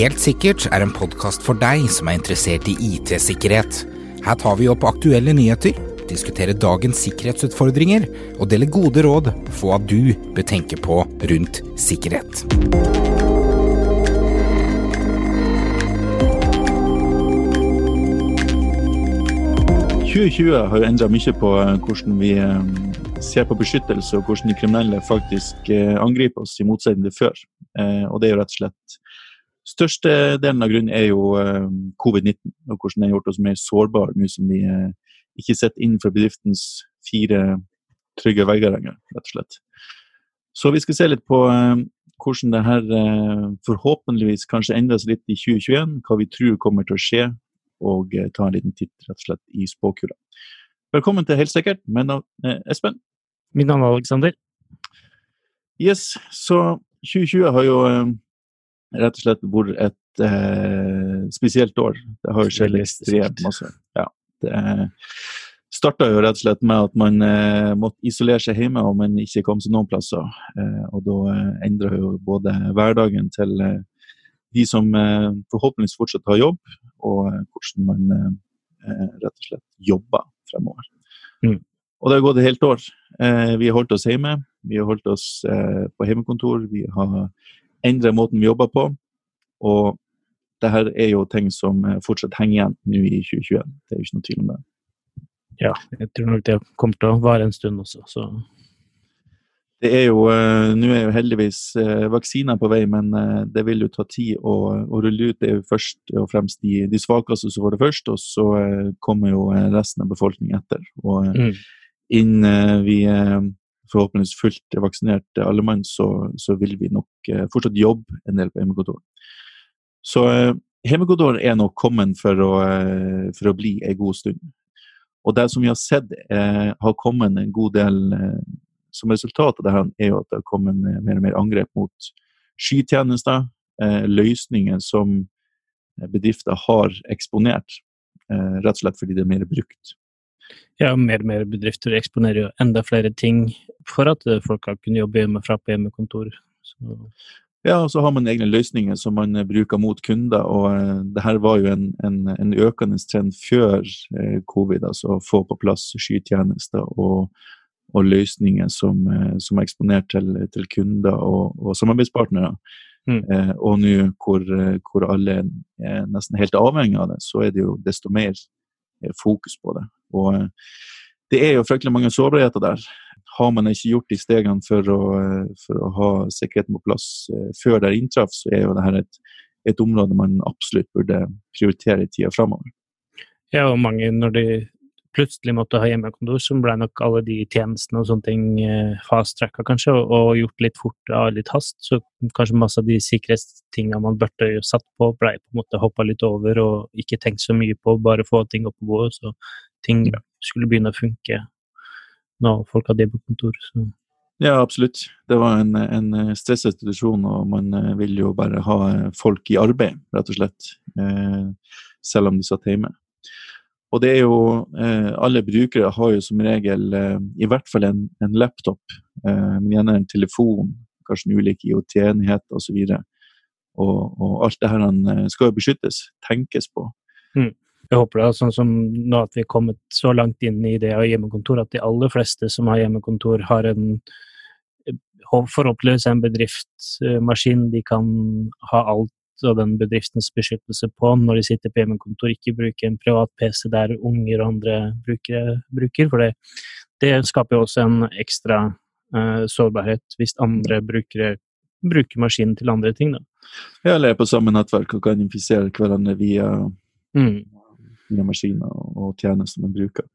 Helt sikkert er en podkast for deg som er interessert i IT-sikkerhet. Her tar vi opp aktuelle nyheter, diskuterer dagens sikkerhetsutfordringer og deler gode råd på hva du bør tenke på rundt sikkerhet. «2020 har jo endra mye på eh, hvordan vi eh, ser på beskyttelse, og hvordan de kriminelle faktisk eh, angriper oss, i motsetning til før. Og det er jo rett og slett Største delen av grunnen er jo covid-19, og hvordan det har gjort oss mer sårbare nå som vi ikke sitter innenfor bedriftens fire trygge vegger lenger, rett og slett. Så vi skal se litt på hvordan det her forhåpentligvis kanskje endres litt i 2021, hva vi tror kommer til å skje og eh, ta en liten titt rett og slett i spåkula. Velkommen til Helt navn er Espen. Mitt navn er Aleksander. Yes, så 2020 har jo eh, rett og slett vært et eh, spesielt år. Det har jo skjedd ekstremt masse. Ja, det starta jo rett og slett med at man eh, måtte isolere seg hjemme og man ikke kom seg noen plasser. Eh, og da eh, endra jo både hverdagen til eh, de som eh, forhåpentligvis fortsatt har jobb, og eh, hvordan man eh, rett og slett jobber fremover. Mm. Og det har gått et helt år. Vi har holdt oss hjemme, vi har holdt oss på hjemmekontor, vi har endret måten vi jobber på. Og det her er jo ting som fortsatt henger igjen nå i 2021. Det er jo ikke noe tvil om det. Ja, jeg tror nok det kommer til å vare en stund også. Så det er jo, Nå er jo heldigvis vaksiner på vei, men det vil jo ta tid å, å, rulle ut. Det er jo først og fremst de, de svakeste som får det først, og så kommer jo resten av befolkningen etter. Og mm. Innen vi er forhåpentligvis fullt vaksinert alle mann, så, så, vil vi nok fortsatt jobbe en del på hjemmekontor. Så hjemmekontor er nok kommet for for å bli en god stund. Og det som vi har sett, har kommet en god del som resultat av det her er jo at det har kommet mer og mer angrep mot skytjenester, eh, løsninger som bedrifter har eksponert, eh, rett og slett fordi det er mer brukt. Ja, mer og mer bedrifter eksponerer jo enda flere ting for at folk kan kunne jobbe hjemmefra på hjemmekontor. Så. Ja, og så har man egne løsninger som man bruker mot kunder. og uh, det her var jo en, en, en økende trend før covid, altså å få på plass skytjenester og og løsninger som, eh, som er eksponert til, til kunder og, og samarbeidspartnere. Mm. Eh, og nå hvor, hvor, alle er nesten helt avhengig av det, så er det jo desto mer eh, fokus på det. Og eh, det er jo fryktelig mange sårbarheter der. Har man ikke gjort de stegene for å, for å ha sikkerheten på plass før det inntraff, så er jo dette et, et område man absolutt burde prioritere i tida framover. Ja, og mange når de plutselig måtte ha hjemmekontor, så ble nok alle de tjenestene og sånne ting eh, fast-tracka, kanskje, og, gjort litt fort av litt hast. Så kanskje masse av de sikkerhetstingene man burde satt på, ble på en måte hoppa litt over og ikke tenkt så mye på, bare få ting opp på bordet, så ting skulle begynne å funke når folk hadde hjemmekontor. Så. Ja, absolutt. Det var en, en stressinstitusjon, og man eh, vil jo bare ha folk i arbeid, rett og slett. Eh, selv om de satt hjemme. Og det er jo eh, Alle brukere har jo som regel eh, i hvert fall en, en laptop, eh, men gjerne en telefon, kanskje en ulik IOT-enhet osv. Og, og, alt det her eh, skal jo beskyttes, tenkes på. Mm. Jeg håper det, sånn som nå at vi er kommet så langt inn i det av hjemmekontor, at de aller fleste som har hjemmekontor, har en eh, forhåpentligvis en bedriftsmaskin de kan ha alt og den bedriftens beskyttelse på når de sitter på hjemmekontor, ikke bruke en privat PC der unger og andre brukere bruker. For det, det skaper jo også en ekstra uh, sårbarhet hvis andre brukere bruker maskinen til andre ting. Da. Ja, eller er på samme nettverk og kan infisere hverandre via, mm. Via maskiner og tjenester man bruker.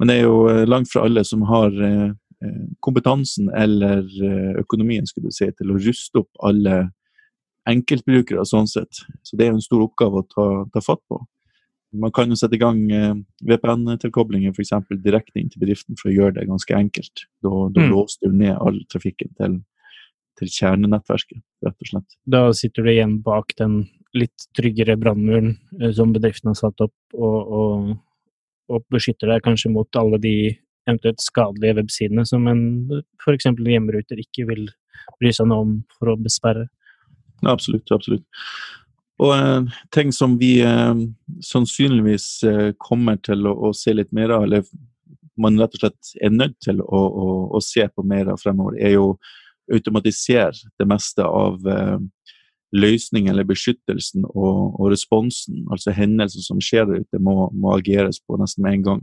Men det er jo eh, langt fra alle som har eh, kompetansen eller økonomien skulle du si, til å ruste opp alle enkeltbrukere sånn sett. Så det er jo en stor oppgave å ta, ta fatt på. Man kan jo sette i gang eh, VPN-tilkoblinger f.eks. direkte inn til bedriften for å gjøre det ganske enkelt. Da, da mm. låser du ned all trafikken til, til, kjernenettverket, rett og slett. Da sitter du igjen bak den litt tryggere brannmuren eh, som bedriften har satt opp, og, og, og, beskytter deg kanskje mot alle de eventuelt skadelige websidene som en f.eks. hjemmeruter ikke vil bry seg noe om for å besperre. Absolutt. absolutt. Og eh, ting som vi eh, sannsynligvis eh, kommer til å, å, se litt mer av, eller man rett og slett er nødt til å, å, å se på mer av fremover, er jo automatisere det meste av eh, løsning eller beskyttelsen og, og, responsen. Altså hendelser som skjer der ute, må, må, ageres på nesten med en gang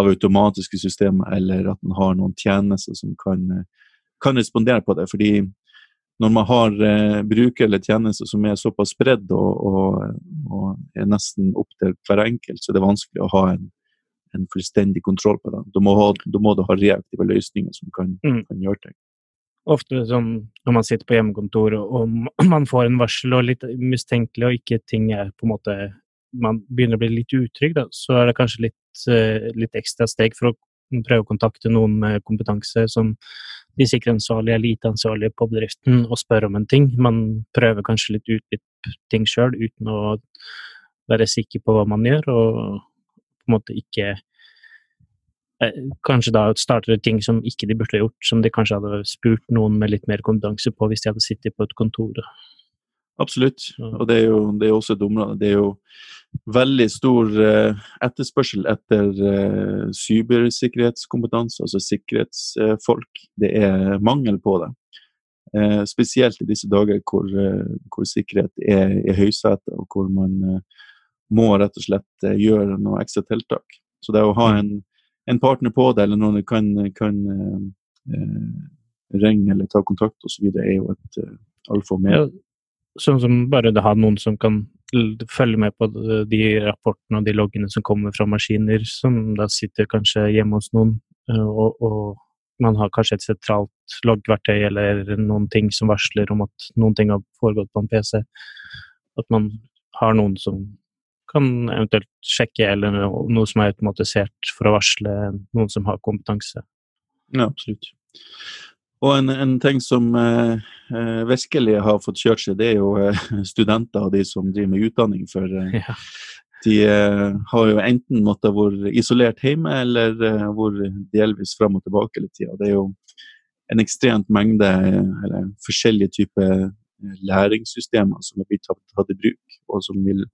av automatiske systemer, eller at man har noen tjenester som kan, kan respondere på det. fordi når man har eh, bruker eller tjenester som er såpass spredd og, og, og, er nesten opp til hver enkelt, så det er vanskelig å ha en, en fullstendig kontroll på det. Da må, ha, da må, du ha reaktive løsninger som kan, mm. kan gjøre ting ofte sånn når man sitter på hjemmekontor og, man får en varsel og litt mistenkelig, og ikke ting er på en måte Man begynner å bli litt utrygg, da, så er det kanskje litt, uh, litt ekstra steg for å prøve å kontakte noen med kompetanse som de sikkerhetsansvarlige er lite ansvarlige på bedriften og spørre om en ting. Man prøver kanskje litt ut litt ting sjøl uten å være sikker på hva man gjør, og på en måte ikke Eh, kanskje da starter ting som ikke de burde gjort, som de kanskje hadde spurt noen med litt mer kompetanse på hvis de hadde sittet på et kontor. Absolutt, og det er jo det er også et område. Det er jo veldig stor eh, etterspørsel etter eh, cybersikkerhetskompetanse, altså sikkerhetsfolk. Det er mangel på det. Spesielt i disse dager hvor, hvor sikkerhet er i høysetet, og hvor man må rett og slett gjøre noe ekstra tiltak. Så det å ha mm. en en partner på det, eller noen kan, kan eh, ringe eller ta kontakt osv., er jo et uh, alfa og omega. Ja, sånn som bare det har noen som kan følge med på de rapportene og de loggene som kommer fra maskiner, som da sitter kanskje hjemme hos noen, eh, og, og man har kanskje et sentralt loggverktøy eller noen ting som varsler om at noen ting har foregått på en PC. At man har noen som kan eventuelt sjekke eller noe, noe som er automatisert for å varsle noen som har kompetanse. Ja, absolutt. Og en, en ting som eh, eh virkelig har fått kjørt seg, det er jo eh, studenter og de som driver med utdanning. For eh, ja. de eh, har jo enten måttet være isolert hjemme, eller eh, vært delvis fram og tilbake hele tida. Det er jo en ekstremt mengde eller forskjellige typer læringssystemer som er blitt tatt, tatt i bruk, og som vil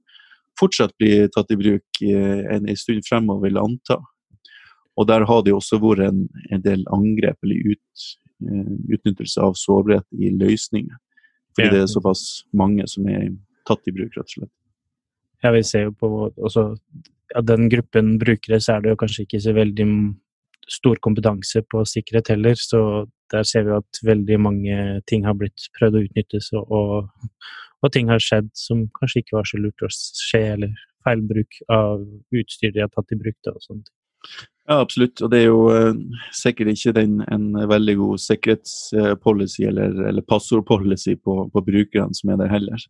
fortsatt bli tatt i bruk en, en stund fremover, vil jeg anta. Og der har det også vært en, en del angrep eller ut, uh, utnyttelse av sårbarhet i løsninger. Fordi ja. det er såpass mange som er tatt i bruk, rett og slett. Ja, vi ser jo på også, ja, den gruppen brukere, så er det jo kanskje ikke så veldig stor kompetanse på sikkerhet heller, så der ser vi at veldig mange ting har blitt prøvd å utnyttes, og, og, og ting har skjedd som kanskje ikke var så lurt å skje, eller feilbruk av utstyr de har tatt i bruk. Da, og sånt. Ja, absolutt. Og det er jo uh, sikkert ikke den, en veldig god sikkerhetspolicy eller, eller passordpolicy på, på brukerne som er der heller.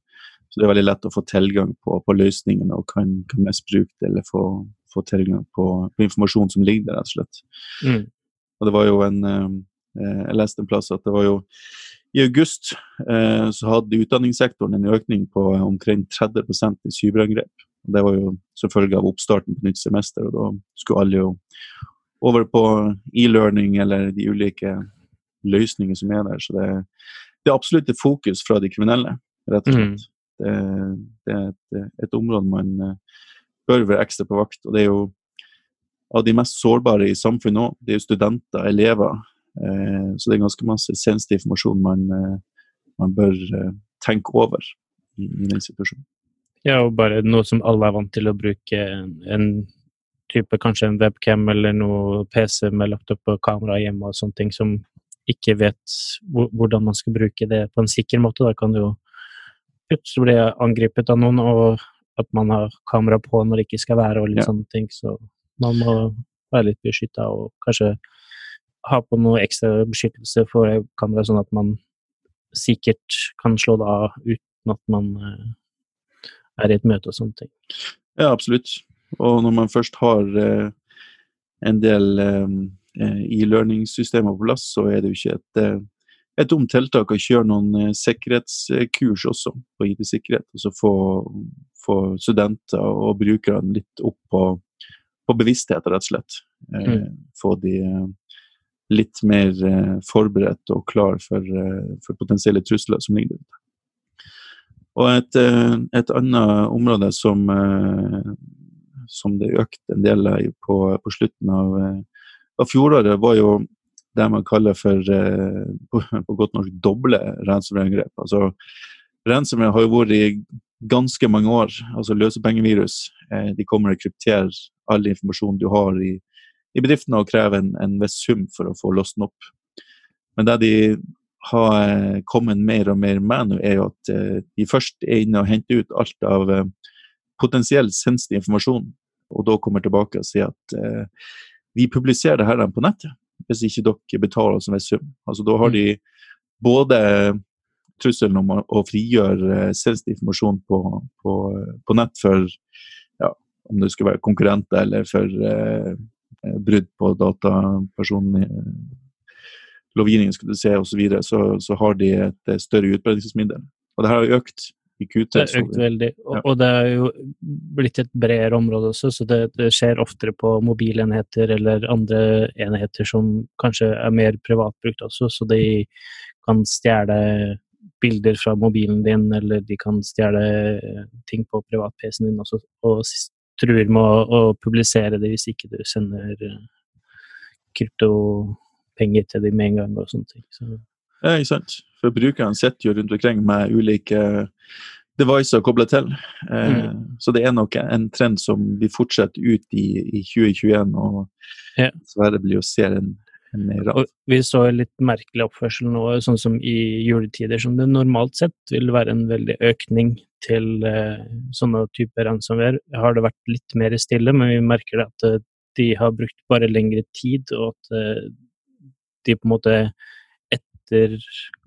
Så det er veldig lett å få tilgang på, på løsningene og kan, kan misbruke det eller få, få tilgang på, på, informasjon som ligger der, rett og slett. Mm. Og det var jo en uh, Jeg leste en plass at det var jo i august eh, så hadde utdanningssektoren en økning på omkring 30% i cyberangrep. Det var jo som følge av oppstarten på nytt semester, og da skulle alle jo over på e-learning eller de ulike løsninger som er der. Så det, det er absolutt et fokus fra de kriminelle, rett og slett. Mm. Det, det, er et, et, område man eh, bør være ekstra på vakt. Og det er jo av de mest sårbare i samfunnet òg. Det er jo studenter, elever, Eh, så det er ganske masse sensitiv informasjon man, eh, man bør eh, tenke over i, i, den situasjonen. Ja, og bare noe som alle er vant til å bruke en type, kanskje en webcam eller noe PC med laptop og kamera hjemme og sånne ting, som ikke vet hvordan man skal bruke det på en sikker måte. Da kan du jo plutselig bli angrepet av noen, og at man har kamera på når det ikke skal være, og litt ja. sånne ting. Så man må være litt beskytta og kanskje ha på noe ekstra beskyttelse for kameraet, sånn at man sikkert kan slå det av uten at man uh, er i et møte og sånne ting. Ja, absolutt. Og når man først har uh, en del uh, e-learning-systemer på plass, så er det jo ikke et, et dumt tiltak å kjøre noen sikkerhetskurs også på IT-sikkerhet. Altså få, få, studenter og brukerne litt opp på, på bevissthet, rett og slett. Mm. Få de litt mer eh, forberedt og klar for, eh, for, potensielle trusler som ligger der. Og et, eh, et annet område som, som det økte en del på, på slutten av, av, fjoråret, var jo det man kaller for på, på godt norsk doble ransomware-angrep. Altså, ransomware har jo vært i ganske mange år. altså Løsepengevirus de kommer og krypterer all informasjon du har i, i bedriften og krever en, en viss sum for å få låst den opp. Men det de har eh, kommet mer og mer med nå, er jo at eh, de først er inne og henter ut alt av potensiell potensielt sensitiv informasjon, og da kommer tilbake og sier at vi publiserer det her på nettet hvis ikke dere betaler oss en viss sum. Altså, da har mm. de både trusselen om å frigjøre sensitiv informasjon på, på, på, nett for ja, om det skulle være konkurrenter eller for eh, brudd på datapersonlovgivningen, lovgivningen du se osv., så, videre, så så har de et større utbredelsesmiddel. Og det har økt i QT. Det har økt veldig, og, ja. og, det er jo blitt et bredere område også, så det, det, skjer oftere på mobilenheter eller andre enheter som kanskje er mer privatbrukt også, så de kan stjele bilder fra mobilen din, eller de kan stjele ting på privat-PC-en din også, og truer med å, å, publisere det hvis ikke du sender kryptopenger til dem med en gang. og sånne ting. Så. Ja, ikke sant. For brukerne sitter jo rundt omkring med ulike devices kobla til. Eh, mm. Så det er nok en trend som vil fortsette ut i, i 2021, og ja. dessverre blir å se en, av. Vi så litt merkelig oppførsel nå, sånn som i juletider, som det normalt sett vil være en veldig økning til eh, sånne typer ransomware. Har det vært litt mer stille, men vi merker at eh, de har brukt bare lengre tid, og at eh, de på en måte etter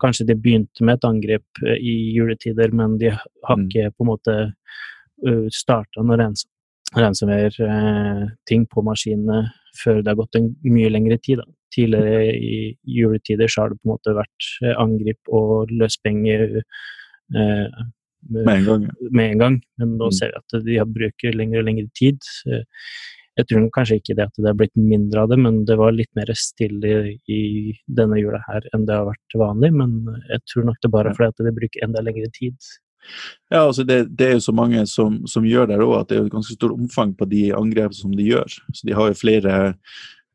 Kanskje de begynte med et angrep eh, i juletider, men de har mm. ikke på en måte uh, starta noe ransomware-ting på maskinene før det har gått en mye lengre tid. Da. Tidligere i juletider så har det på en måte vært angrip og løspenger eh, med, en gang, med en gang. Men nå mm. ser vi at de har bruker lengre og lengre tid. Jeg tror kanskje ikke det at det er blitt mindre av det, men det var litt mer stille i denne jula her enn det har vært vanlig. Men jeg tror nok det bare er fordi at det bruker enda lengre tid. Ja, altså det, det er jo så mange som, som gjør det òg, at det er et ganske stort omfang på de angrepene som de gjør. Så de har jo flere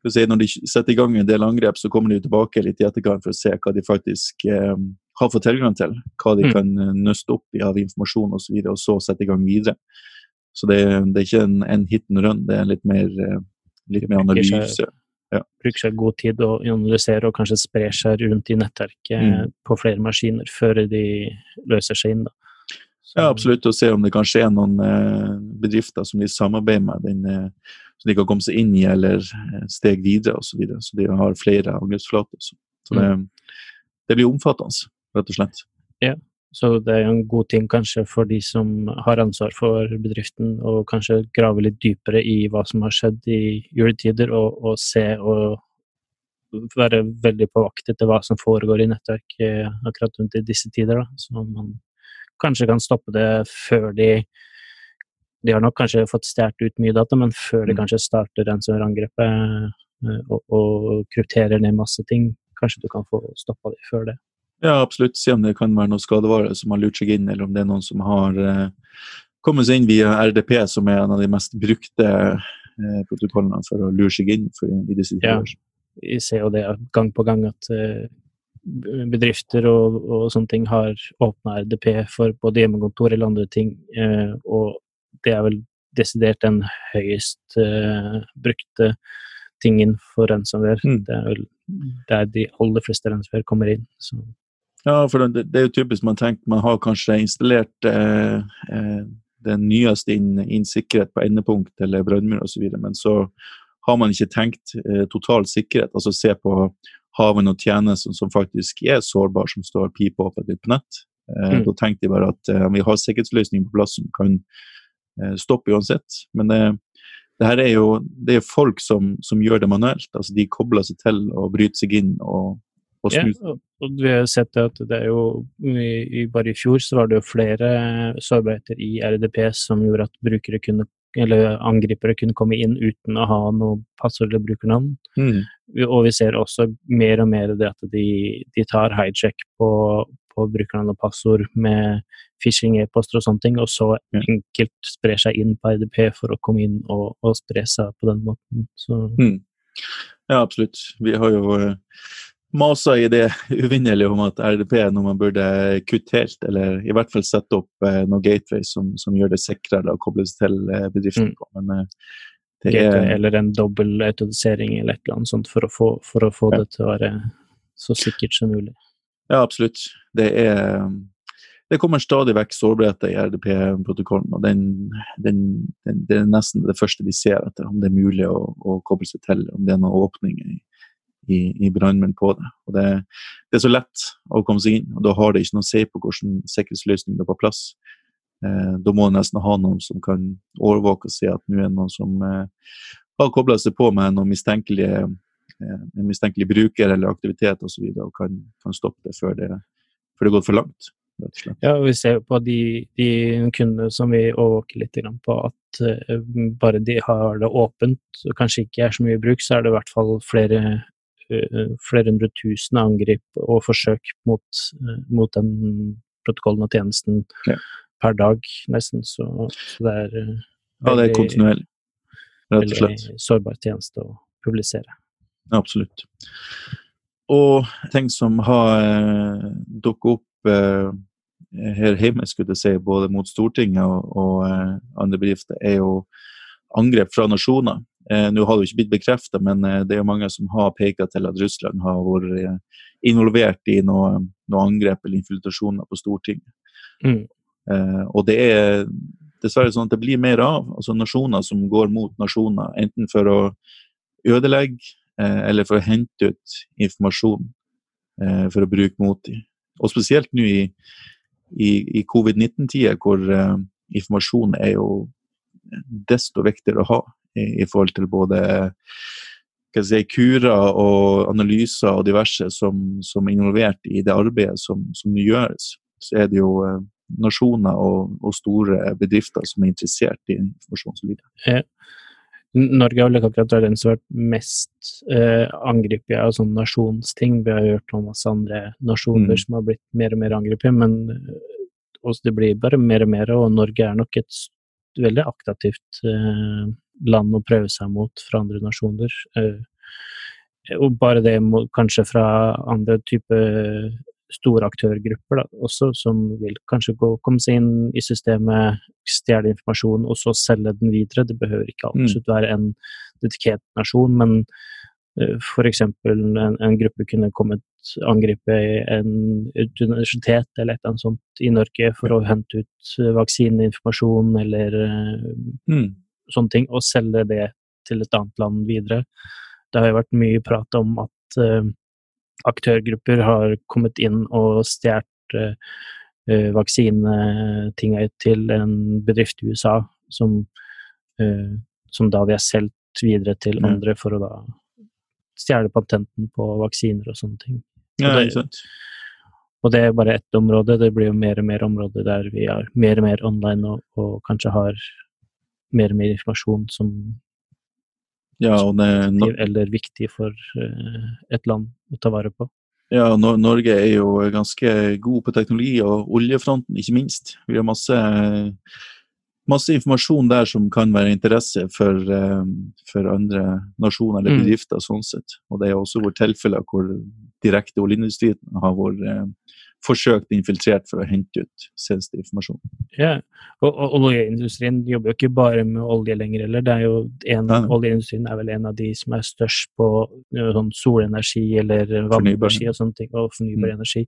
si, Når de setter i gang en del angrep, så kommer de tilbake litt i etterkant for å se hva de faktisk eh, har fått tilgang til. Hva de mm. kan eh, nøste opp i av informasjon osv., og, så videre, og så sette i gang videre. Så det, det er ikke en, en, hit and run, det er litt mer, eh, litt mer analyse. Ja. Bruker seg god tid å analysere og kanskje sprer seg rundt i nettverket mm. på flere maskiner før de løser seg inn. Da. Ja, absolutt. Og se om det kanskje er noen eh, bedrifter som de samarbeider med, den, eh, som de kan komme seg inn i eller eh, steg videre osv. Så, videre. så de har flere angrepsflater. Så, så det, mm. det, blir omfattende, rett og slett. Ja, så det er en god ting kanskje for de som har ansvar for bedriften, å kanskje grave litt dypere i hva som har skjedd i juletider, og, og se og være veldig på vakt etter hva som foregår i nettverk akkurat rundt i disse tider. Da. Så man kanskje kan stoppe det før de De har nok kanskje fått stjålet ut mye data, men før de mm. kanskje starter ransomware-angrepet eh, og, og krypterer ned masse ting, kanskje du kan få stoppa det før det. Ja, absolutt. Se om det kan være noen skadevare som har lurt seg inn, eller om det er noen som har eh, kommet seg inn via RDP, som er en av de mest brukte eh, protokollene for å lure seg inn for, i disse. Ja, vi ser jo det gang på gang at eh, bedrifter og, og, sånne ting har åpna RDP for både hjemmekontor eller andre ting, eh, og det er vel desidert den høyest eh, brukte tingen for ransomware. Mm. Det er vel der de aller fleste ransomware kommer inn. Så. Ja, for det, det, er jo typisk man tenker man har kanskje installert eh, eh, den nyeste innen inn sikkerhet på endepunkt eller brønnmur osv., men så har man ikke tenkt eh, total sikkerhet. Altså se på haven noen tjenester som faktisk er sårbare, som står pipåpent på nett. Eh, mm. Da tenkte jeg bare at eh, vi har sikkerhetsløsninger på plass som kan eh, stoppe uansett. Men det, det her er jo det er folk som, som gjør det manuelt. altså De kobler seg til og bryter seg inn og og Ja, og vi har sett at det er jo i, Bare i fjor så var det jo flere sårbarheter i RDP som gjorde at brukere kunne eller angripere kunne komme inn uten å ha noe passord eller brukernavn. Mm. Og vi ser også mer og mer det at de, de tar hijack på, på brukernavn og passord med phishing-e-poster og sånne ting, og så enkelt sprer seg inn på RDP for å komme inn og, og spre seg på den måten. Så Mm. Ja, absolutt. Vi har jo uh, masa i det uvinnelige om at RDP er noe man burde kutte helt, eller i hvert fall sette opp eh, noe gateway som, som gjør det sikrere å koble seg til uh, bedriften Mm. Men uh, det er eller en dobbel autorisering eller et eller annet sånt for å få, for å få Ja. det til å være så sikkert som mulig. Ja, absolutt. Det er det kommer stadig vekk sårbarheter i RDP-protokollen, og den, den, den, det er nesten det første de ser etter, om det er mulig å, å koble seg til, om det er noen åpninger i, i, i brannmenn på det. Og det. Det er så lett å komme seg inn, og da har det ikke noe å si på hvilken sikkerhetsløsning det er på plass. Eh, da må du nesten ha noen som kan overvåke og se at nå er det noen som eh, har kobla seg på med noen mistenkelige eh, en mistenkelig bruker eller aktivitet osv. Og, så og kan, kan stoppe det før det, før det går for langt. Ja, og vi ser på de, de kundene som vi overvåker litt på, at bare de har det åpent, og kanskje ikke er så mye bruk, så er det i hvert fall flere, flere hundre tusen angrip og forsøk mot, mot den protokollen og tjenesten Ja. Per dag, nesten. Så, så det er eh, Ja, det er kontinuerlig, rett og slett. veldig sårbar tjeneste å publisere. Absolutt. Og ting som har eh, dukket opp eh, her hjemme, skulle jeg si, både mot Stortinget og, og eh, andre bedrifter, er jo angrep fra nasjoner. Eh, Nå har det jo ikke blitt bekreftet, men eh, det er jo mange som har pekt til at Russland har vært involvert i noe, noe angrep eller infiltrasjoner på Stortinget. Mm. Eh, og det er dessverre sånn at det blir mer av. altså Nasjoner som går mot nasjoner, enten for å ødelegge eh, eller for å hente ut informasjon eh, for å bruke mot dem. Og spesielt nå i, i, i covid-19-tida, hvor eh, informasjon er jo desto viktigere å ha i, i forhold til både si, kurer og analyser og diverse som, som er involvert i det arbeidet som, som gjøres. Så er det jo eh, nasjoner og, og store bedrifter som er interessert i informasjon som ligger Norge har vel ikke akkurat vært den som har vært mest eh, angrepet av sånne nasjonsting. Vi har hørt om masse andre nasjoner Mm. som har blitt mer og mer angrepet, men eh, også det blir bare mer og mer, og Norge er nok et veldig aktivt eh, land å prøve seg mot fra andre nasjoner. Eh, og bare det kanskje fra andre typer store aktørgrupper da, også, som vil kanskje gå, komme seg inn i systemet, stjele informasjon og så selge den videre. Det behøver ikke absolutt være en dedikert nasjon, men uh, f.eks. En, en gruppe kunne kommet angripe en, et universitet eller et eller annet sånt i Norge for å hente ut eh, vaksineinformasjon eller uh, mm. sånne ting, og selge det til et annet land videre. Det har jo vært mye prat om at uh, aktørgrupper har kommet inn og stjålet uh, vaksinetinga til en bedrift i USA, som, uh, som da vi har solgt videre til andre for å da stjele patenten på vaksiner og sånne ting. Ja, det-? Og det er bare ett område. Det blir jo mer og mer områder der vi er mer og mer online og, og kanskje har mer og mer informasjon som Ja, det, Nor- eller viktig for eh, et land å ta vare på. ja, Nor Norge er jo ganske god på teknologi, og oljefronten ikke minst. Vi har masse, masse informasjon der som kan være interesse for, eh, for andre nasjoner eller Mm. bedrifter. sånn sett. Og det er også vårt tilfeller hvor direkte oljeindustrien har vært eh, forsøkt infiltrert for å hente ut sensitiv informasjon. Ja, og, og oljeindustrien jobber jo ikke bare med olje lenger heller. Det er jo en, nei. Oljeindustrien er vel en av de som er størst på eh, sånn solenergi eller vannenergi og sånne ting, og fornybar Mm. energi.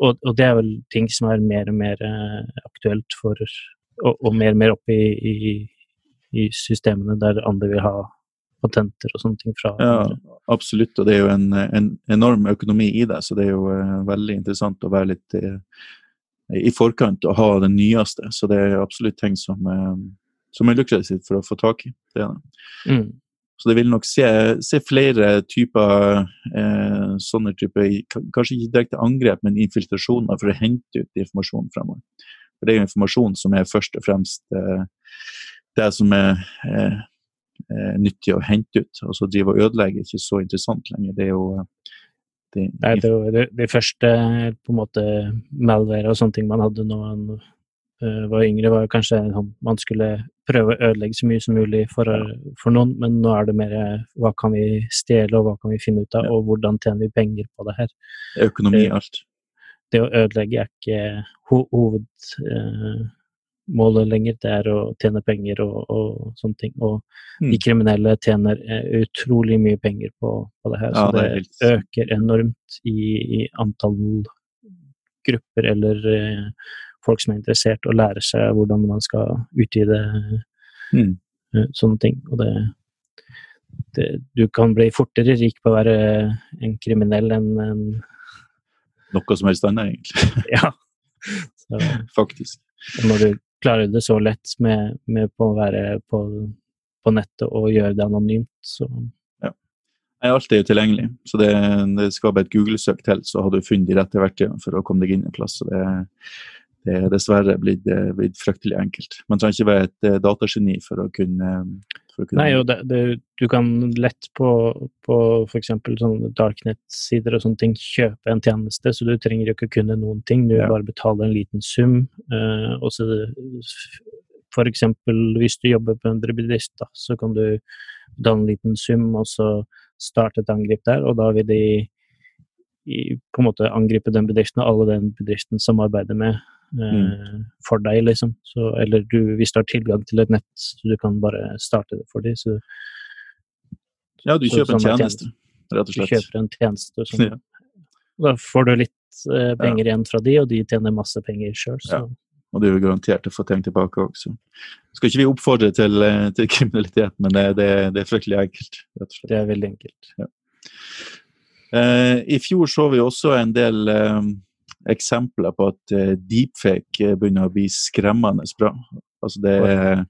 Og, og det er vel ting som er mer og mer eh, aktuelt for og, og mer og mer oppe i, i, i systemene der andre vil ha patenter og sånne ting fra Ja, andre. absolutt. Og det er jo en, en enorm økonomi i det, så det er jo eh, veldig interessant å være litt eh, i forkant og ha det nyeste. Så det er absolutt ting som, eh, som er lukrativt for å få tak i. Det det. Mm. Så det vil nok se, se flere typer eh, sånne typer, kanskje ikke direkte angrep, men infiltrasjoner for å hente ut informasjon fremover. For det er jo informasjon som er først og fremst det som er eh, eh, nyttig å hente ut. Og så drive og ødelegge er ikke så interessant lenger. Det er jo, det, Nei, det var det, de første på en måte malware og sånne ting man hadde når man uh, var yngre, var kanskje sånn man skulle prøve å ødelegge så mye som mulig for, for noen, men nå er det mer hva kan vi stjele, og hva kan vi finne ut av, og hvordan tjener vi penger på det her. økonomi alt. Det å ødelegge er ikke ho hovedmålet lenger, det er å tjene penger og, og sånne ting. Og Mm. de kriminelle tjener eh, utrolig mye penger på, på det her, Ja, så det det, er øker enormt i, i antall grupper eller eh, folk som er interessert og lærer seg hvordan man skal utvide Mm. eh, sånne ting. Og det, det Du kan bli fortere rik på å være en kriminell enn en Noe som helst annet, egentlig. Ja. Så, Faktisk. når du klarer det så lett med, med på å være på, på nettet og gjøre det anonymt, så ja. Alt er jo tilgjengelig, så det, det skal et Google-søk til, så har du funnet de rette verktøyene for å komme deg inn en plass. Så det, det er dessverre blitt, eh, blitt fryktelig enkelt. Man trenger ikke være et eh, datageni for å kunne, kunne Nei, det, det, du kan lett på, på f.eks. sånne darknet-sider og sånne ting kjøpe en tjeneste, så du trenger jo ikke kunne noen ting. Du Ja. bare betaler en liten sum. Eh, og så f.eks. hvis du jobber på en bedrift, da, så kan du betale en liten sum, og så starte et angrep der, og da vil de i, på en måte angripe den bedriften og alle den bedriften samarbeider med. Eh, For deg, liksom. Så, eller du, hvis du har tilgang til et nett, så du kan bare starte det for dem. Så Ja, du kjøper en tjeneste, rett og du kjøper en tjeneste. Sånn. Ja. Da får du litt eh, penger igjen fra de, og de tjener masse penger sjøl. Ja. Og du er jo garantert å få ting tilbake også. Skal ikke vi oppfordre til, eh, til kriminalitet, men det, det, det er fryktelig enkelt, rett og slett. Det er veldig enkelt. Eh, I fjor så vi også en del eh, eksempler på at eh, deepfake eh, begynner å bli skremmende bra. Altså det er,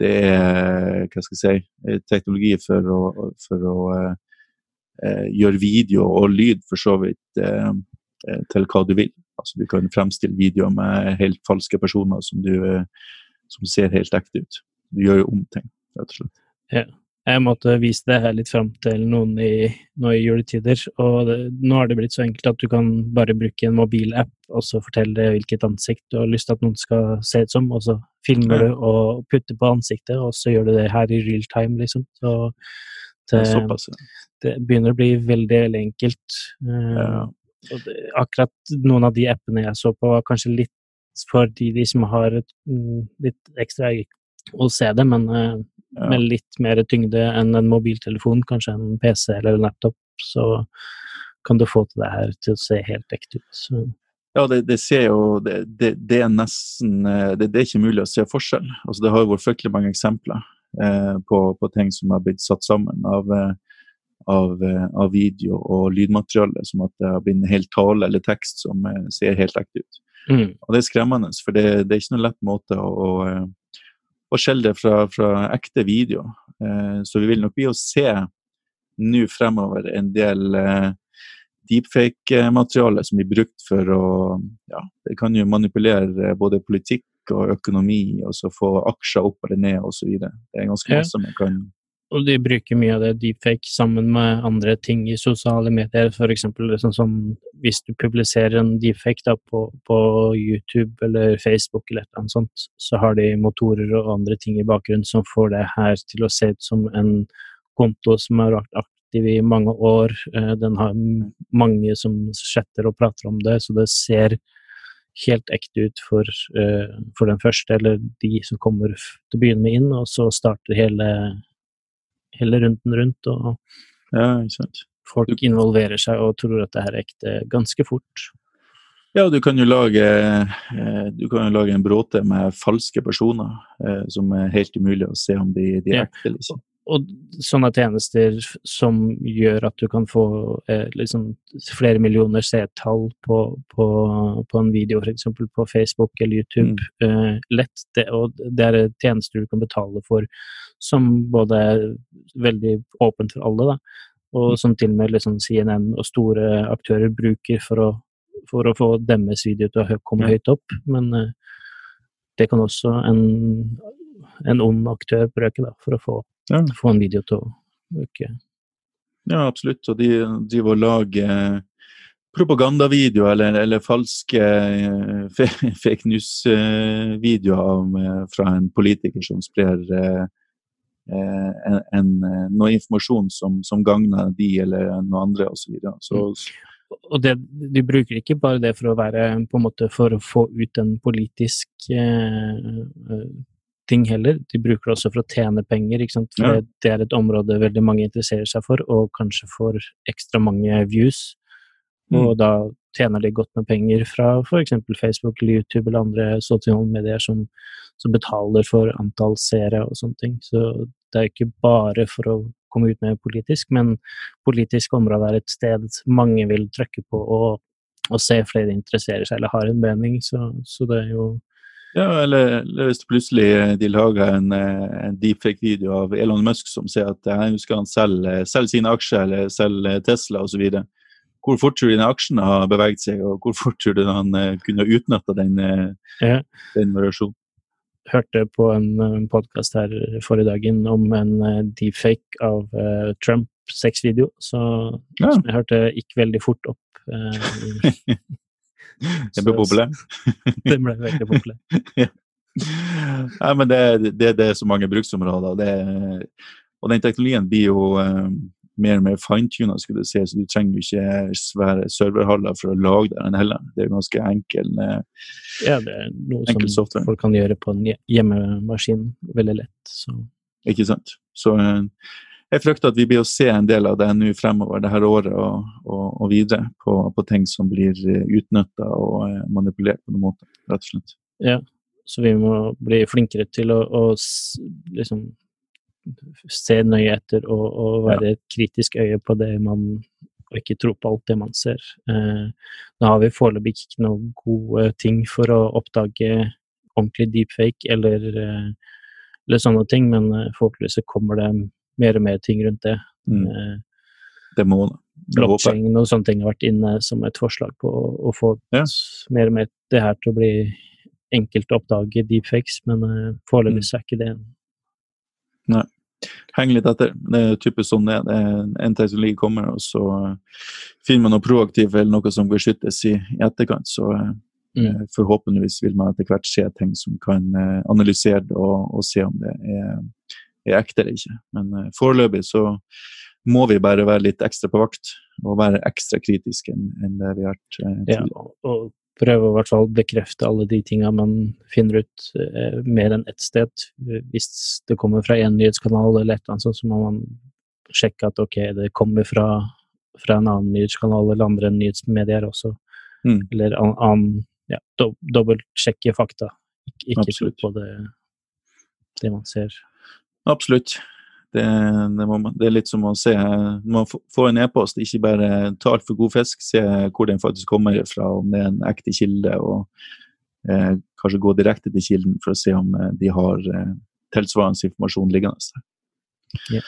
det er hva skal jeg si, eh, teknologi for å, for å eh, gjøre video og lyd for så vidt eh, til hva du vil. Altså Du kan fremstille videoer med helt falske personer som, du, som ser helt ekte ut. Du gjør jo om ting, rett og slett. Jeg måtte vise det her litt fram til noen i, nå i juletider, og det, nå har det blitt så enkelt at du kan bare bruke en mobilapp og så fortelle hvilket ansikt du har lyst til at noen skal se ut som, og så filmer Ja. du og putter på ansiktet, og så gjør du det her i real time, liksom. Så Det det, det begynner å bli veldig, veldig enkelt. Eh, Ja. det, akkurat noen av de appene jeg så på, var kanskje litt for de, de som har et, mm, litt ekstra å se det, men uh, Ja. med litt mer tyngde enn en mobiltelefon, kanskje en PC eller en laptop, så kan du få til det her til å se helt ekte ut. Så, Ja, det, det ser jo det, det, det er nesten eh, det, det er ikke mulig å se forskjell. Altså, det har jo vært fryktelig mange eksempler eh, på, på ting som har blitt satt sammen av, eh, av, av video og lydmateriale, som at det har blitt en hel tale eller tekst som ser helt ekte ut. mm, Og det er skremmende, for det, det er ikke noen lett måte å, å, eh, det fra, fra ekte video. Eh, så vi vil nok bli å se nå fremover en del eh, deepfake-materiale som blir brukt for å ja, Det kan jo manipulere både politikk og økonomi, og så få aksjer opp eller ned osv. Det er ganske masse man kan og de bruker mye av det deepfake sammen med andre ting i sosiale medier, f.eks. Sånn som hvis du publiserer en deepfake da, på, på YouTube eller Facebook eller et eller annet sånt, så har de motorer og andre ting i bakgrunnen som får det her til å se ut som en konto som har vært aktiv i mange år. Eh, Den har mange som chatter og prater om det, så det ser helt ekte ut for, eh, for den første, eller de som kommer til å begynne med inn, og så starter hele hele runden rundt, og Ja, folk involverer seg og tror at det her er ekte ganske fort. Ja, du kan jo lage, eh, du kan jo lage en bråte med falske personer eh, som er helt umulig å se om de, de er ekte ikke. Og sånne tjenester som gjør at du kan få eh, liksom flere millioner seertall på, på, på en video, f.eks. på Facebook eller YouTube, eh, lett. Det, og det er tjenester du kan betale for som både er veldig åpent for alle, da, og som til og med liksom CNN og store aktører bruker for å, for å få deres video til å komme høyt opp. Men eh, det kan også en, en ond aktør bruke da, for å få Ja. få en video til å øke. Ja, absolutt. Og de driver og lager propagandavideoer eller, eller falske fake news-videoer fra en politiker som sprer en, en, noe informasjon som, som gagner de eller noen andre osv. Så, så, mm og det, de bruker ikke bare det for å være på en måte for å få ut en politisk eh, eh ting heller, de bruker det også for å tjene penger. ikke sant? For ja. det er et område veldig mange interesserer seg for, og kanskje får ekstra mange views. Mm. Og da tjener de godt med penger fra f.eks. Facebook eller YouTube eller andre sosiale medier som, som betaler for antall seere og sånne ting. Så det er ikke bare for å komme ut med politisk, men politisk område er et sted mange vil trykke på og, og se flere interesserer seg eller har en mening, så, så det er jo ja, eller, eller, hvis plutselig de lager en, en deepfake-video av Elon Musk som sier at jeg skal han selge, selge sine aksjer eller selge Tesla osv. Hvor fort tror du den aksjene har beveget seg, og hvor fort tror du han kunne utnytta den, ja. den variasjonen? hørte på en, podkast her forrige dagen om en deepfake av uh, Trump sexvideo, så ja. som jeg hørte gikk veldig fort opp. Uh, det ble populær? det ble veldig populær. ja. Nei, men det, det, det, er så mange bruksområder. Det, og den teknologien blir jo mer og mer fintuna, skulle du si, så du trenger jo ikke svære serverhaller for å lage den heller. Det er jo ganske enkel eh, Ja, det er noe som software. folk kan gjøre på en hjemmemaskin veldig lett. Så. Ikke sant. Så eh, jeg frykter at vi blir å se en del av det nå fremover det her året og, og, og videre på, på, ting som blir eh, utnytta og manipulert på noen måte, rett og slett. Ja, så vi må bli flinkere til å, å liksom se nøye etter og, og være et kritisk øye på det man og ikke tro på alt det man ser. Eh, nå har vi foreløpig ikke noen gode ting for å oppdage ordentlig deepfake eller, eh, eller sånne ting, men eh, forhåpentligvis kommer det mer og mer ting rundt det. Mm. Eh, det må det. Blockchain og sånne ting har vært inne som et forslag på å, å få ja. mer og mer det her til å bli enkelt å oppdage deepfakes, men uh, foreløpig mm. er ikke det Nei. Heng litt etter. Det er typisk sånn det er. Det er en teknologi kommer, og så eh, finner man noe proaktivt eller noe som beskyttes i, i etterkant. Så uh, mm. Forhåpentligvis vil man etter hvert se ting som kan analysere det og, og se om det er, er, ekte eller ikke. Men uh, foreløpig så må vi bare være litt ekstra på vakt og være ekstra kritiske enn, det vi har vært uh, tidligere. Ja, og prøve å hvert fall bekrefte alle de tinga man finner ut eh, mer enn ett sted. Hvis det kommer fra én nyhetskanal eller et eller annet sånt, så må man sjekke at ok, det kommer fra, fra en annen nyhetskanal eller andre nyhetsmedier også. Mm. Eller annen ja, do, dobbeltsjekke fakta. Ikke, ikke tro på det, det man ser. Absolutt. Det, det, må, det, er litt som å se man får en e-post, ikke bare ta altfor god fisk, se hvor den faktisk kommer fra, om det er en ekte kilde, og eh, kanskje gå direkte til kilden for å se om eh, de har eh, tilsvarende informasjon liggende. Yeah.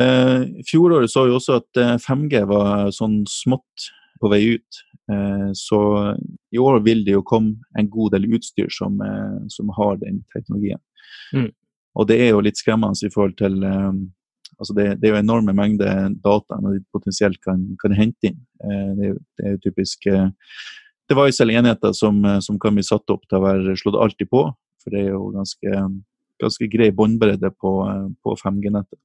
Eh, fjoråret så vi også at 5G eh, var sånn smått på vei ut. Eh, så i år vil det jo komme en god del utstyr som, som har den teknologien. Mm. Og det er jo litt skremmende i forhold til um, altså det, det, er jo enorme mengder data de potensielt kan, kan hente inn. Uh, det, det, er jo typisk uh, device eller enheter som, uh, som, kan bli satt opp til å være slått alltid på. For det er jo ganske, ganske grei båndbredde på, på 5G-nettet.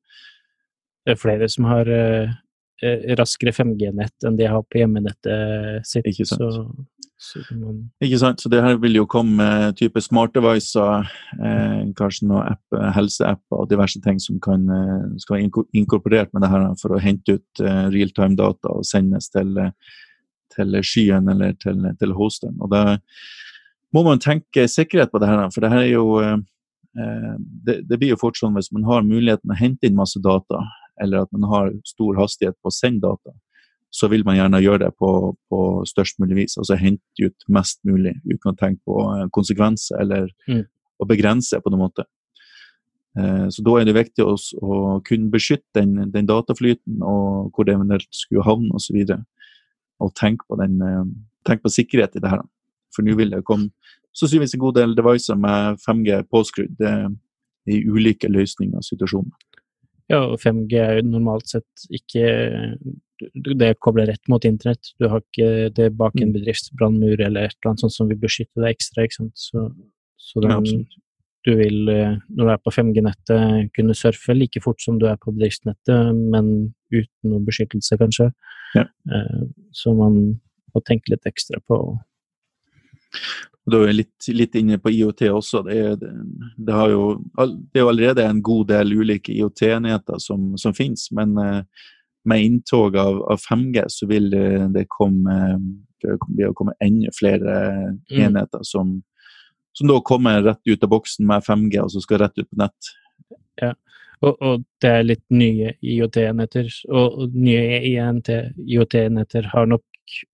Det er flere som har raskere 5G-nett enn de har på hjemmenettet sitt. Ikke sant. Så man... Ikke sant. Så det her vil jo komme med type smart devices, eh, kanskje noen app, helseapper og diverse ting som kan, eh, skal være inkorporert med det her for å hente ut eh, realtime data og sendes til, til skyen eller til, til hosteren. Og da må man tenke sikkerhet på det her, for det her er jo eh, det, det, blir jo fort sånn hvis man har muligheten å hente inn masse data, eller at man har stor hastighet på å sende data, så vil man gjerne gjøre det på, på størst mulig vis. Altså hente ut mest mulig uten å tenke på eh, konsekvenser eller mm. å begrense på noen måte. Eh, så da er det viktig å, å kunne beskytte den, den, dataflyten og hvor det eventuelt skulle havne osv. Og, så og tenke på, den, eh, tenk på sikkerhet i det her. For nå vil det komme sannsynligvis en god del devices med 5G påskrudd i ulike løsninger og situasjoner. Ja, og 5G er jo normalt sett ikke Det kobler rett mot internett. Du har ikke det bak en Mm. bedriftsbrannmur eller et eller annet sånt som vil beskytte deg ekstra, ikke sant. Så, så den, ja, du vil, eh, når du er på 5G-nettet, kunne surfe like fort som du er på bedriftsnettet, men uten noe beskyttelse, kanskje. Ja. Eh, Så man må tenke litt ekstra på Du er litt, litt inne på IOT også. Det er, det, det har jo, det er jo allerede en god del ulike IOT-enheter som, som finnes, men eh, med inntog av, av 5G så vil eh, det komme, det blir å komme enda flere Mm. enheter som, som da kommer rett ut av boksen med 5G, og så skal rett ut på nett. Og, og det er litt nye IOT-enheter, og nye IOT-enheter har nok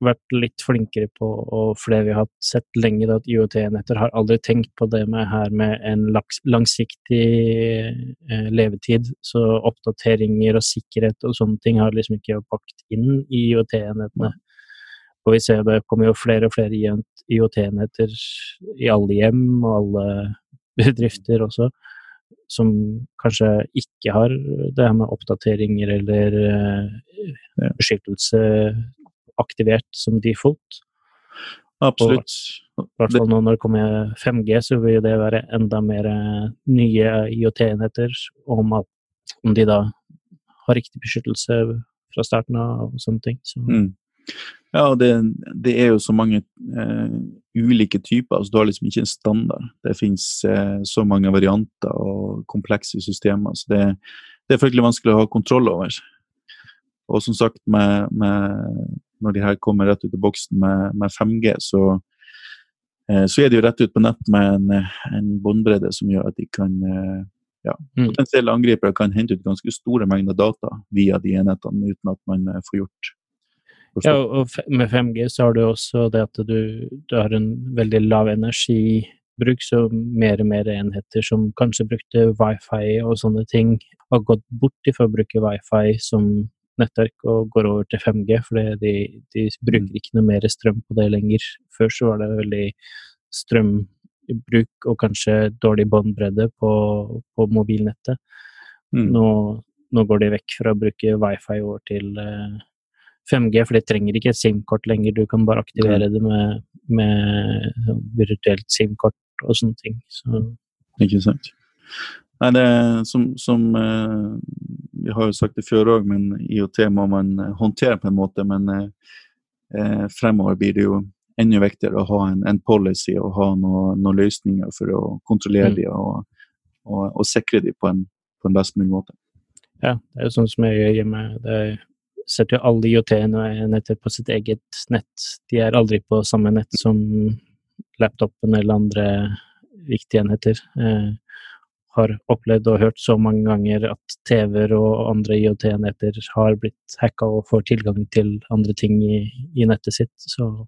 vært litt flinkere på, og flere vi har sett lenge, at IOT-enheter har aldri tenkt på det med her med en langsiktig eh, levetid. Så oppdateringer og sikkerhet og sånne ting har liksom ikke bakt inn i IOT-enhetene. Og vi ser det kommer jo flere og flere IOT-enheter i alle hjem og alle bedrifter også som kanskje ikke har det her med oppdateringer eller eh, beskyttelse aktivert som default. Absolutt. I hvert fall nå når det kommer 5G, så vil det være enda mer eh, nye IOT-enheter om om de da har riktig beskyttelse fra starten av og sånne ting. Så, Mm. Ja, og det, det er jo så mange eh, ulike typer, altså du har liksom ikke en standard. Det finnes eh, så mange varianter og komplekse systemer, så det, det er fryktelig vanskelig å ha kontroll over. Og som sagt, med, med, når de her kommer rett ut av boksen med, med 5G, så, eh, så er de jo rett ut på nett med en, en båndbredde som gjør at de kan eh, ja, Mm. Potensielle angripere kan hente ut ganske store mengder data via de enhetene uten at man eh, får gjort Ja, og med 5G så har du også det at du, du har en veldig lav energibruk, så mer og mer enheter som kanskje brukte wifi og sånne ting, har gått bort ifra å bruke wifi som nettverk og går over til 5G, for de, de bruker ikke noe mer strøm på det lenger. Før så var det veldig strømbruk og kanskje dårlig båndbredde på, på mobilnettet. Mm. Nå, nå går de vekk fra å bruke wifi over til eh, 5G, for de trenger ikke et SIM-kort lenger. Du kan bare aktivere det med, med sånn virtuelt SIM-kort og sånne ting. Så, Ikke sant. Nei, det er som, som eh, Vi har jo sagt det før òg, men IOT må man eh, håndtere på en måte. Men eh, eh, fremover blir det jo enda viktigere å ha en, en policy og ha noen noe løsninger for å kontrollere Mm. de og, og, og sikre de på en, på en best mulig måte. ja, det er jo sånn som jeg gjør hjemme. Det setter jo alle IOT-enheter på sitt eget nett. De er aldri på samme nett som laptopen eller andre viktige enheter. Eh, har opplevd og hørt så mange ganger at TV-er og andre IOT-enheter har blitt hacka og får tilgang til andre ting i, i nettet sitt. Så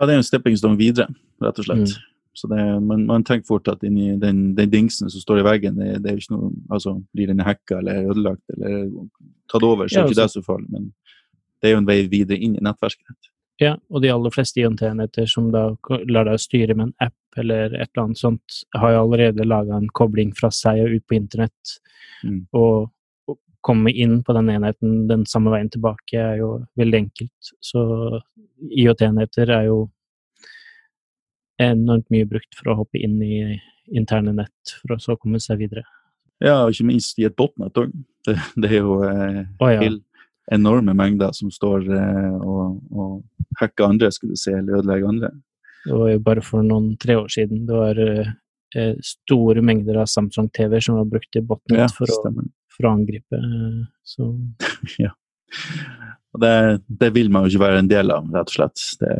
Ja, det er en stepping stone videre, rett og slett. Mm. Så det, man, man tenker fort at inni den, den dingsen som står i veggen, det, det er ikke noe altså, Blir den hacka eller ødelagt eller tatt over, så Ja, er ikke altså- det så farlig. Men det er jo en vei videre inn i nettverket. Ja, og de aller fleste IOT-enheter som da lar deg styre med en app eller et eller annet sånt, har jo allerede laga en kobling fra seg og ut på internett. Mm. Og å komme inn på den enheten den samme veien tilbake er jo veldig enkelt. Så IOT-enheter er jo enormt mye brukt for å hoppe inn i interne nett for å så komme seg videre. Ja, og ikke minst i et botnett òg. Det, det er jo eh, oh, ja. helt enorme mengder som står eh, og, og hacker andre, skulle du si, eller ødelegger andre. Det var jo bare for noen tre år siden. Det var eh, eh, store mengder av Samsung TV som var brukt i botnet Ja, for, å, for å angripe. Så. ja. Og det, det vil man jo ikke være en del av, rett og slett. Det,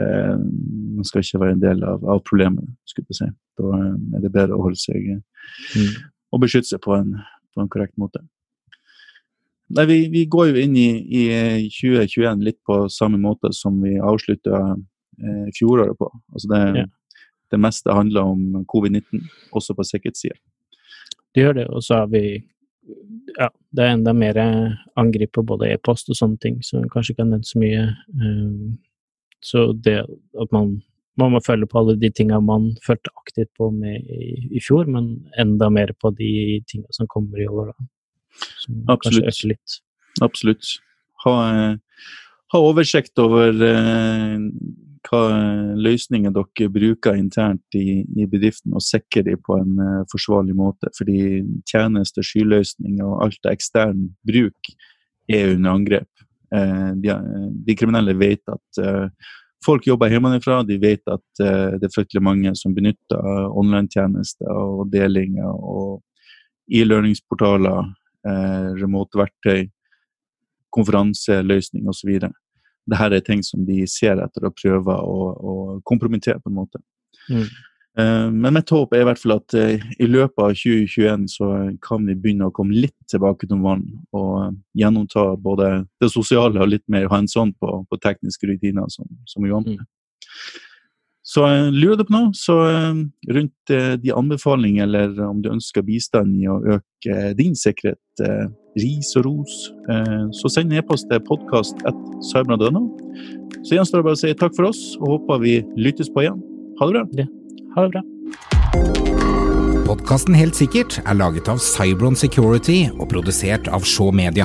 man skal ikke være en del av, av problemet, skulle jeg si. Da eh, er det bedre å holde seg mm. og beskytte seg på en, på en korrekt måte. Nei, vi, vi går jo inn i, i 2021 litt på samme måte som vi avslutta eh, fjoråret på. Altså det, Ja. det meste handler om covid-19, også på sikkerhetssida. Det gjør det, og så har vi ja, det er enda mer angrep på både e-post og sånne ting, så kanskje ikke har nevnt så mye. Um, så det at man, man må følge på alle de tinga man følte aktivt på med i, i fjor, men enda mer på de tinga som kommer i år. Da. Absolutt. Absolutt. Ha, eh, ha oversikt over eh, hva løsninger dere bruker internt i, i bedriften, og sikre dem på en eh, forsvarlig måte. Fordi tjenester, skyløsninger og alt av ekstern bruk er under angrep. Eh, de, de kriminelle vet at eh, folk jobber hjemmefra, de vet at eh, det er fryktelig mange som benytter online-tjenester og delinger og e-learningsportaler, eh, remote-verktøy, konferanseløsning osv. Dette er ting som de ser etter og prøver å, å kompromittere på en måte. Mm. Eh, Men mitt håp er i hvert fall at eh, i løpet av 2021 så kan vi begynne å komme litt tilbake til vann og gjennomta både det sosiale og litt mer hands on på, på tekniske rutiner som, som er med. Så eh, lurer du på noe, så eh, rundt eh, de anbefalinger eller om du ønsker bistand i å øke din sikkerhet, ris og ros, så send en e-post til podkast.cyberna.no. Så gjenstår det bare å si takk for oss, og håper vi lyttes på igjen. Ha det bra. Ja. Ha det bra. Podkasten Helt sikkert er laget av Cybron Security og produsert av Shaw Media.